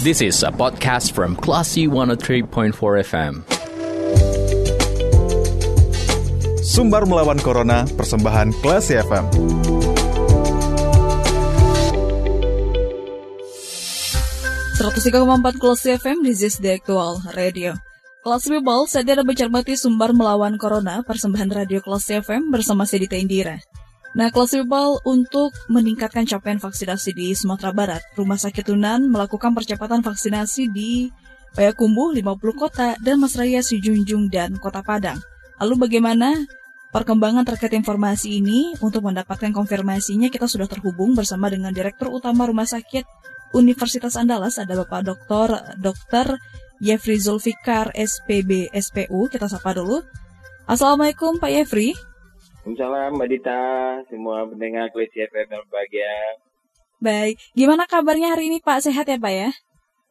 This is a podcast from Classy 103.4 FM. Sumbar melawan Corona, persembahan Classy FM. empat Kelas FM, this is the actual radio. Kelas People, saat Anda mencermati sumber melawan Corona, persembahan radio Kelas FM bersama saya Dita Indira. Nah, Kelas People, untuk meningkatkan capaian vaksinasi di Sumatera Barat, Rumah Sakit Tunan melakukan percepatan vaksinasi di Payakumbuh, 50 kota, dan Masraya, Sijunjung, dan Kota Padang. Lalu bagaimana perkembangan terkait informasi ini? Untuk mendapatkan konfirmasinya, kita sudah terhubung bersama dengan Direktur Utama Rumah Sakit Universitas Andalas, ada Bapak Dr. Dr. Yefri Zulfikar, SPB, SPU. Kita sapa dulu. Assalamualaikum Pak Yefri. Assalamualaikum Mbak Dita, semua pendengar Klesi FM yang berbahagia. Baik, gimana kabarnya hari ini Pak? Sehat ya Pak ya?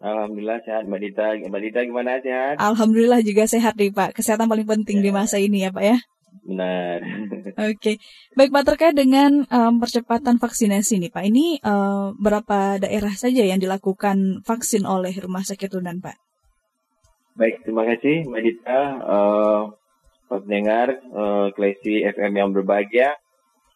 Alhamdulillah sehat Mbak Dita. Mbak Dita gimana sehat? Alhamdulillah juga sehat nih Pak. Kesehatan paling penting ya. di masa ini ya Pak ya. Benar. Oke, okay. baik Pak terkait dengan um, percepatan vaksinasi nih Pak. Ini uh, berapa daerah saja yang dilakukan vaksin oleh Rumah Sakit Tunan Pak? Baik, terima kasih Mbak Dita. Uh, pendengar uh, Klesi FM yang berbahagia.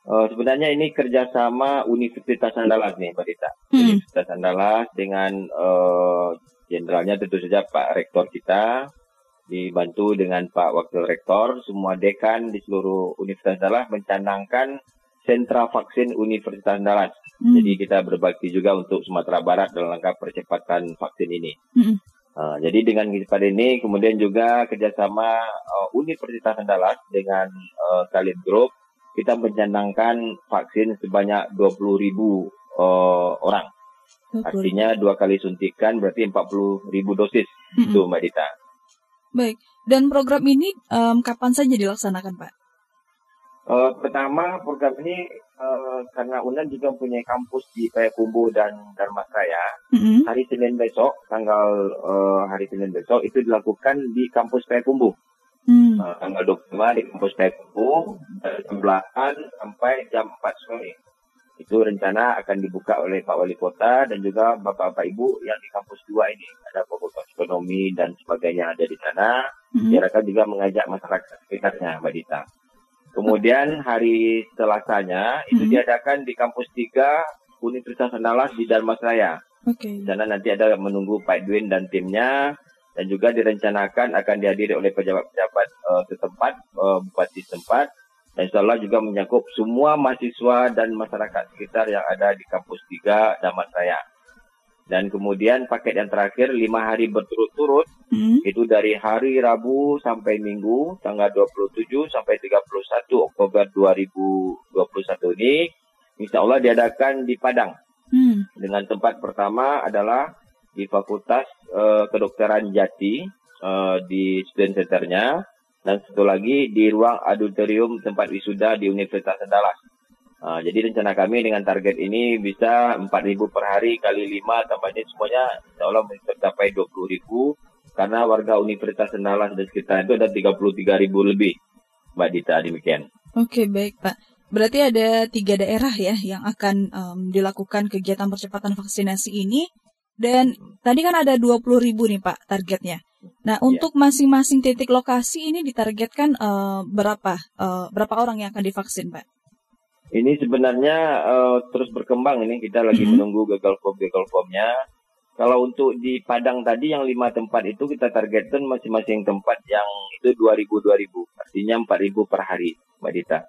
Uh, sebenarnya ini kerjasama Universitas Andalas nih, Mbak Dita. Hmm. Universitas Andalas dengan uh, jenderalnya tentu saja Pak Rektor kita, dibantu dengan Pak Wakil Rektor, semua dekan di seluruh Universitas Andalas mencanangkan sentra vaksin Universitas Andalas. Hmm. Jadi kita berbakti juga untuk Sumatera Barat dalam langkah percepatan vaksin ini. Hmm. Uh, jadi dengan pada ini kemudian juga kerjasama uh, Universitas Andalas dengan uh, Kalim Group kita mencanangkan vaksin sebanyak 20 ribu uh, orang. Artinya dua kali suntikan berarti 40 ribu dosis mm-hmm. itu Mbak Dita. Baik, dan program ini um, kapan saja dilaksanakan Pak? Uh, pertama program ini uh, karena UNAN juga punya kampus di Payakumbuh dan Dharmasraya. Mm-hmm. Hari Senin besok, tanggal uh, hari Senin besok itu dilakukan di kampus Payakumbuh. Hmm. Uh, tanggal 25 di kampus Tekku dari jam 8 sampai jam 4 sore. Itu rencana akan dibuka oleh Pak Wali Kota dan juga Bapak-Bapak Ibu yang di kampus 2 ini. Ada fakultas ekonomi dan sebagainya ada di sana. Hmm. Diharapkan juga mengajak masyarakat sekitarnya, Mbak Dita. Kemudian hari selasanya itu hmm. diadakan di kampus 3 Universitas Andalas di Darmasraya. Oke. Okay. Di nanti ada menunggu Pak Edwin dan timnya dan juga direncanakan akan dihadiri oleh pejabat-pejabat uh, setempat, uh, bupati setempat, dan insya Allah juga menyangkut semua mahasiswa dan masyarakat sekitar yang ada di kampus 3 Damat Raya. Dan kemudian paket yang terakhir lima hari berturut-turut hmm. itu dari hari Rabu sampai Minggu tanggal 27 sampai 31 Oktober 2021 ini insya Allah diadakan di Padang. Hmm. Dengan tempat pertama adalah di Fakultas uh, Kedokteran Jati uh, di student centernya dan satu lagi di ruang auditorium tempat wisuda di Universitas Andalas. Uh, jadi rencana kami dengan target ini bisa 4.000 per hari kali 5 tambahnya semuanya insya Allah mencapai 20.000 karena warga Universitas Andalas dan sekitar itu ada 33.000 lebih. Mbak Dita demikian. Oke baik Pak. Berarti ada tiga daerah ya yang akan um, dilakukan kegiatan percepatan vaksinasi ini dan tadi kan ada 20 ribu nih Pak targetnya. Nah ya. untuk masing-masing titik lokasi ini ditargetkan uh, berapa uh, berapa orang yang akan divaksin Pak? Ini sebenarnya uh, terus berkembang ini kita lagi mm -hmm. menunggu gagal form gagal formnya. Kalau untuk di Padang tadi yang lima tempat itu kita targetkan masing-masing tempat yang itu 2000 2000 artinya 4000 per hari Mbak Dita.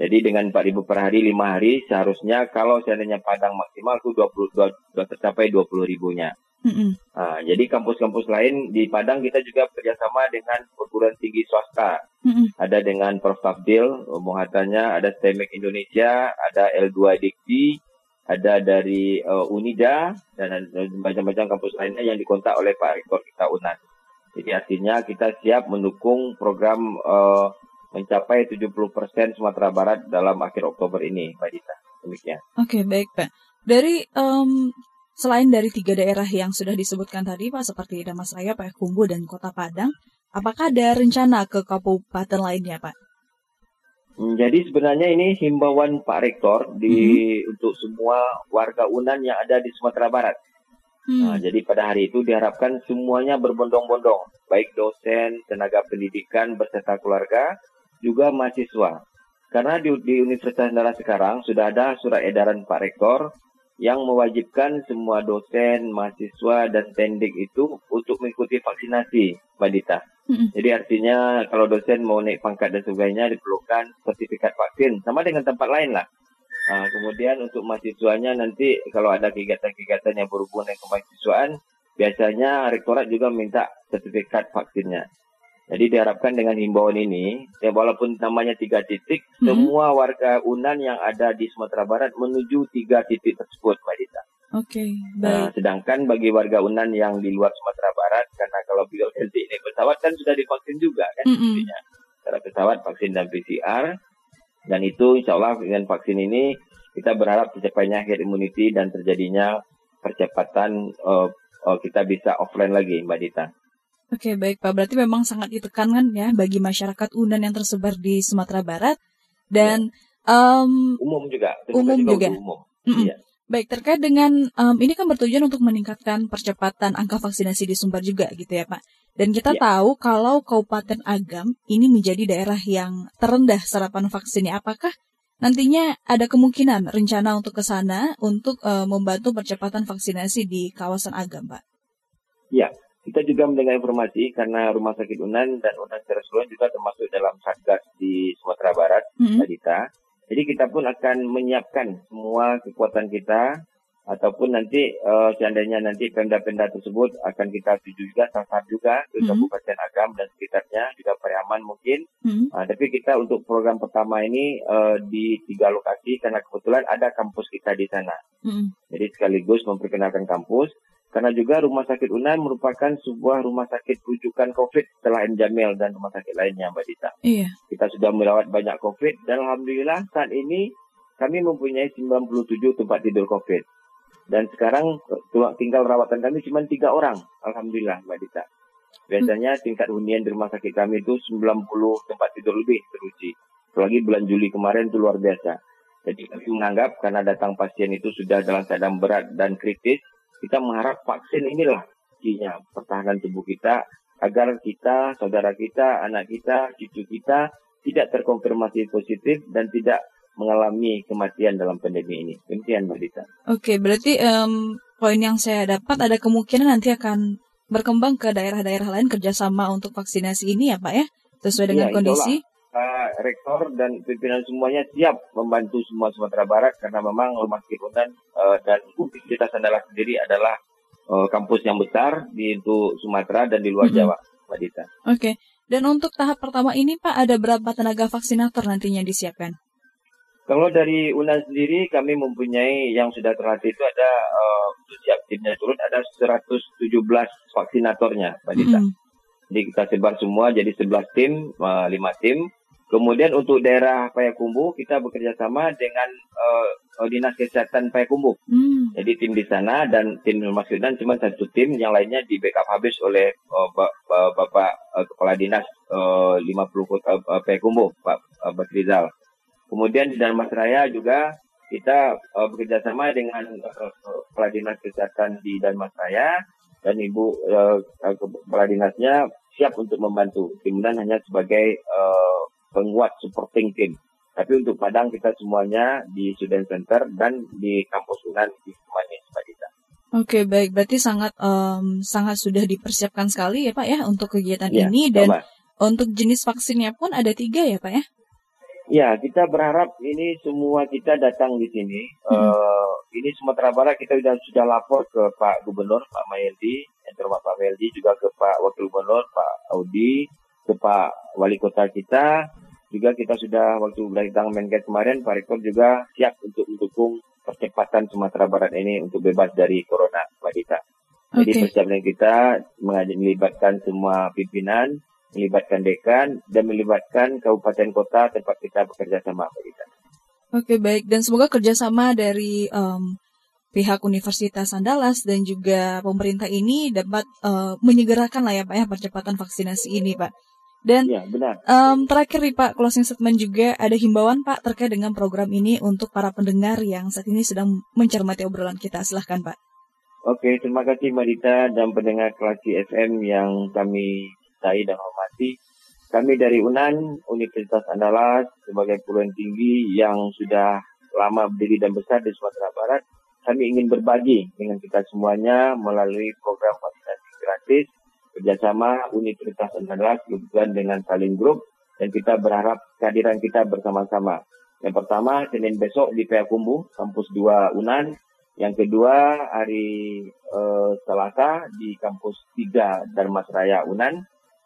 Jadi dengan 4.000 per hari 5 hari seharusnya kalau seandainya Padang maksimal itu 20 sudah tercapai 20 ribunya. Mm-hmm. Nah, jadi kampus-kampus lain di Padang kita juga bekerjasama dengan perguruan tinggi swasta. Mm-hmm. Ada dengan Prof. Abdil, muhatannya ada STEMEC Indonesia, ada L2 Dikti, ada dari uh, Unida dan macam-macam kampus lainnya yang dikontak oleh Pak Rektor kita UNAN. Jadi artinya kita siap mendukung program uh, mencapai 70% Sumatera Barat dalam akhir Oktober ini, Pak Dita. Demikian. Oke, okay, baik Pak. Dari um, selain dari tiga daerah yang sudah disebutkan tadi, Pak, seperti Damasraya, Payakumbuh, dan Kota Padang, apakah ada rencana ke kabupaten lainnya, Pak? Hmm, jadi sebenarnya ini himbauan Pak Rektor di mm -hmm. untuk semua warga Unan yang ada di Sumatera Barat. Hmm. Nah, jadi pada hari itu diharapkan semuanya berbondong-bondong, baik dosen, tenaga pendidikan beserta keluarga, juga mahasiswa. Karena di, di Universitas Andalas sekarang sudah ada surat edaran Pak Rektor yang mewajibkan semua dosen, mahasiswa, dan tendik itu untuk mengikuti vaksinasi, Mbak Dita. Hmm Jadi artinya kalau dosen mau naik pangkat dan sebagainya diperlukan sertifikat vaksin, sama dengan tempat lain lah. Nah, kemudian untuk mahasiswanya nanti kalau ada kegiatan-kegiatan yang berhubungan dengan kemahasiswaan, biasanya rektorat juga minta sertifikat vaksinnya. Jadi diharapkan dengan himbauan ini, ya walaupun namanya tiga titik, mm-hmm. semua warga Unan yang ada di Sumatera Barat menuju tiga titik tersebut, Mbak Dita. Oke, okay, baik. Nah, sedangkan bagi warga Unan yang di luar Sumatera Barat, karena kalau beliau nanti ini pesawat kan sudah divaksin juga kan, mm-hmm. secara pesawat vaksin dan PCR, dan itu insya Allah dengan vaksin ini kita berharap tercapainya herd immunity dan terjadinya percepatan uh, uh, kita bisa offline lagi, Mbak Dita. Oke, baik Pak. Berarti memang sangat ditekankan ya bagi masyarakat Unan yang tersebar di Sumatera Barat dan ya. um, umum juga. Umum juga. juga. Umum. Mm -mm. Ya. Baik, terkait dengan um, ini kan bertujuan untuk meningkatkan percepatan angka vaksinasi di Sumbar juga gitu ya Pak. Dan kita ya. tahu kalau Kabupaten Agam ini menjadi daerah yang terendah serapan vaksinnya. Apakah nantinya ada kemungkinan rencana untuk ke sana untuk uh, membantu percepatan vaksinasi di kawasan Agam, Pak? Ya, kita juga mendengar informasi karena Rumah Sakit Unan dan Unan secara juga termasuk dalam satgas di Sumatera Barat, mm -hmm. Jadi kita pun akan menyiapkan semua kekuatan kita ataupun nanti uh, seandainya nanti pemda-pemda tersebut akan kita tuju juga sasar juga ke mm -hmm. Kabupaten Agam dan sekitarnya juga Pariaman mungkin. Mm -hmm. uh, tapi kita untuk program pertama ini uh, di tiga lokasi karena kebetulan ada kampus kita di sana. Mm -hmm. Jadi sekaligus memperkenalkan kampus karena juga Rumah Sakit Unan merupakan sebuah rumah sakit rujukan COVID setelah Jamil dan rumah sakit lainnya, Mbak Dita. Iya. Kita sudah melawat banyak COVID dan Alhamdulillah saat ini kami mempunyai 97 tempat tidur COVID. Dan sekarang tinggal rawatan kami cuma tiga orang, Alhamdulillah, Mbak Dita. Biasanya tingkat hunian di rumah sakit kami itu 90 tempat tidur lebih teruji. Apalagi bulan Juli kemarin itu luar biasa. Jadi kami menganggap karena datang pasien itu sudah dalam keadaan berat dan kritis, kita mengharap vaksin inilah kuncinya pertahanan tubuh kita agar kita, saudara kita, anak kita, cucu kita tidak terkonfirmasi positif dan tidak mengalami kematian dalam pandemi ini. Demikian Mbak Dita. Oke, berarti um, poin yang saya dapat ada kemungkinan nanti akan berkembang ke daerah-daerah lain kerjasama untuk vaksinasi ini ya Pak ya? Sesuai dengan ya, kondisi? uh, rektor dan pimpinan semuanya siap membantu semua Sumatera Barat karena memang Rumah Sakit uh, dan Universitas Andalas sendiri adalah uh, kampus yang besar di untuk Sumatera dan di luar mm -hmm. Jawa, Mbak Dita. Oke. Okay. Dan untuk tahap pertama ini Pak ada berapa tenaga vaksinator nantinya disiapkan? Kalau dari UNAN sendiri kami mempunyai yang sudah terlatih itu ada uh, siap timnya turun ada 117 vaksinatornya, Mbak Dita. Mm. Jadi kita sebar semua jadi 11 tim, uh, 5 tim Kemudian untuk daerah Payakumbuh kita bekerja sama dengan uh, dinas kesehatan Payakumbuh. Hmm. Jadi tim di sana dan tim Rumah dan cuma satu tim, yang lainnya di backup habis oleh uh, Bapak uh, Kepala Dinas uh, 50 Kota uh, Payakumbuh, Pak uh, Batrizal. Kemudian di Dalam Raya juga kita uh, bekerja sama dengan uh, Kepala Dinas Kesehatan di Raya dan Ibu uh, Kepala Dinasnya siap untuk membantu. Kemudian hanya sebagai uh, penguat supporting team. Tapi untuk Padang kita semuanya di Student Center dan di kampus Unan di Manis, Mbak Dita. Oke baik, berarti sangat um, sangat sudah dipersiapkan sekali ya Pak ya untuk kegiatan ya, ini dan sama. untuk jenis vaksinnya pun ada tiga ya Pak ya? Ya, kita berharap ini semua kita datang di sini. Hmm. Uh, ini Sumatera Barat kita sudah sudah lapor ke Pak Gubernur Pak Mayeldi, yang terhormat Pak Mayeldi juga ke Pak Wakil Gubernur Pak Audi, ke Pak Wali Kota kita, juga kita sudah waktu datang Menkes kemarin, Pak Rektor juga siap untuk mendukung percepatan Sumatera Barat ini untuk bebas dari corona, Mbak Dita. Jadi okay. persiapan kita mengajak melibatkan semua pimpinan, melibatkan dekan, dan melibatkan kabupaten kota tempat kita bekerja sama, Mbak Dita. Oke baik, dan semoga kerjasama dari um, pihak Universitas Andalas dan juga pemerintah ini dapat uh, menyegerakan lah ya Pak ya percepatan vaksinasi ini Pak. Dan ya, benar. Um, terakhir nih Pak, closing statement juga ada himbauan Pak terkait dengan program ini untuk para pendengar yang saat ini sedang mencermati obrolan kita. Silahkan Pak. Oke, terima kasih Mbak Dita dan pendengar Klasi FM yang kami cintai dan hormati. Kami dari UNAN, Universitas Andalas, sebagai perguruan tinggi yang sudah lama berdiri dan besar di Sumatera Barat, kami ingin berbagi dengan kita semuanya melalui program vaksinasi gratis kerjasama Universitas Andalas kebetulan dengan Saling Group dan kita berharap kehadiran kita bersama-sama. Yang pertama, Senin besok di Payakumbuh, kampus 2 UNAN, yang kedua hari uh, Selasa di kampus 3 Darmasraya Unan.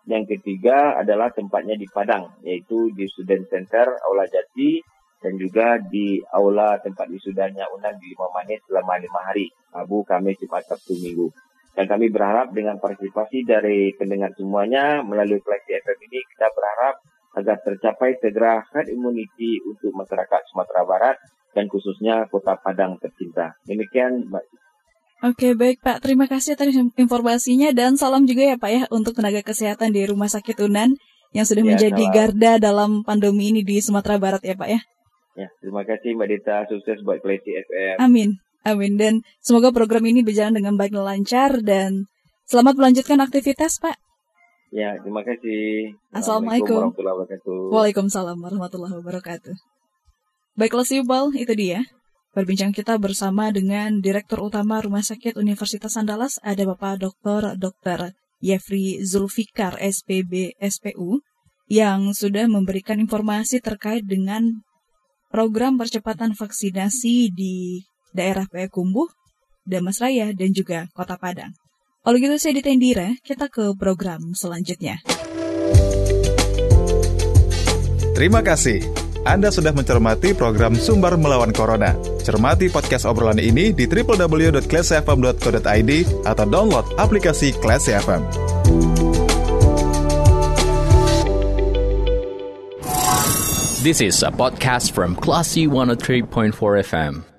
Yang ketiga adalah tempatnya di Padang, yaitu di Student Center Aula Jati dan juga di Aula tempat wisudanya Unan di Lima Manis selama lima hari, Abu Kamis, Jumat, Sabtu, Minggu. Dan kami berharap dengan partisipasi dari pendengar semuanya melalui Flexi FM ini, kita berharap agar tercapai segera herd immunity untuk masyarakat Sumatera Barat dan khususnya Kota Padang tercinta. Demikian Mbak. Oke, baik Pak. Terima kasih atas informasinya dan salam juga ya Pak ya untuk tenaga kesehatan di Rumah Sakit Unan yang sudah ya, menjadi salam. garda dalam pandemi ini di Sumatera Barat ya Pak ya. Ya, terima kasih Mbak Dita. Sukses buat Klesi FM. Amin. Amin. Dan semoga program ini berjalan dengan baik dan lancar dan selamat melanjutkan aktivitas Pak. Ya, terima kasih. Assalamualaikum warahmatullahi wabarakatuh. Waalaikumsalam warahmatullahi wabarakatuh. Baiklah Siubal, itu dia. Berbincang kita bersama dengan Direktur Utama Rumah Sakit Universitas Andalas, ada Bapak Dr. Dr. Yefri Zulfikar, SPB, SPU, yang sudah memberikan informasi terkait dengan program percepatan vaksinasi di daerah Payakumbuh, Damas Raya, dan juga Kota Padang. Kalau gitu saya Ditendira, kita ke program selanjutnya. Terima kasih. Anda sudah mencermati program Sumber Melawan Corona. Cermati podcast obrolan ini di www.classfm.co.id atau download aplikasi Class FM. This is a podcast from Classy 103.4 FM.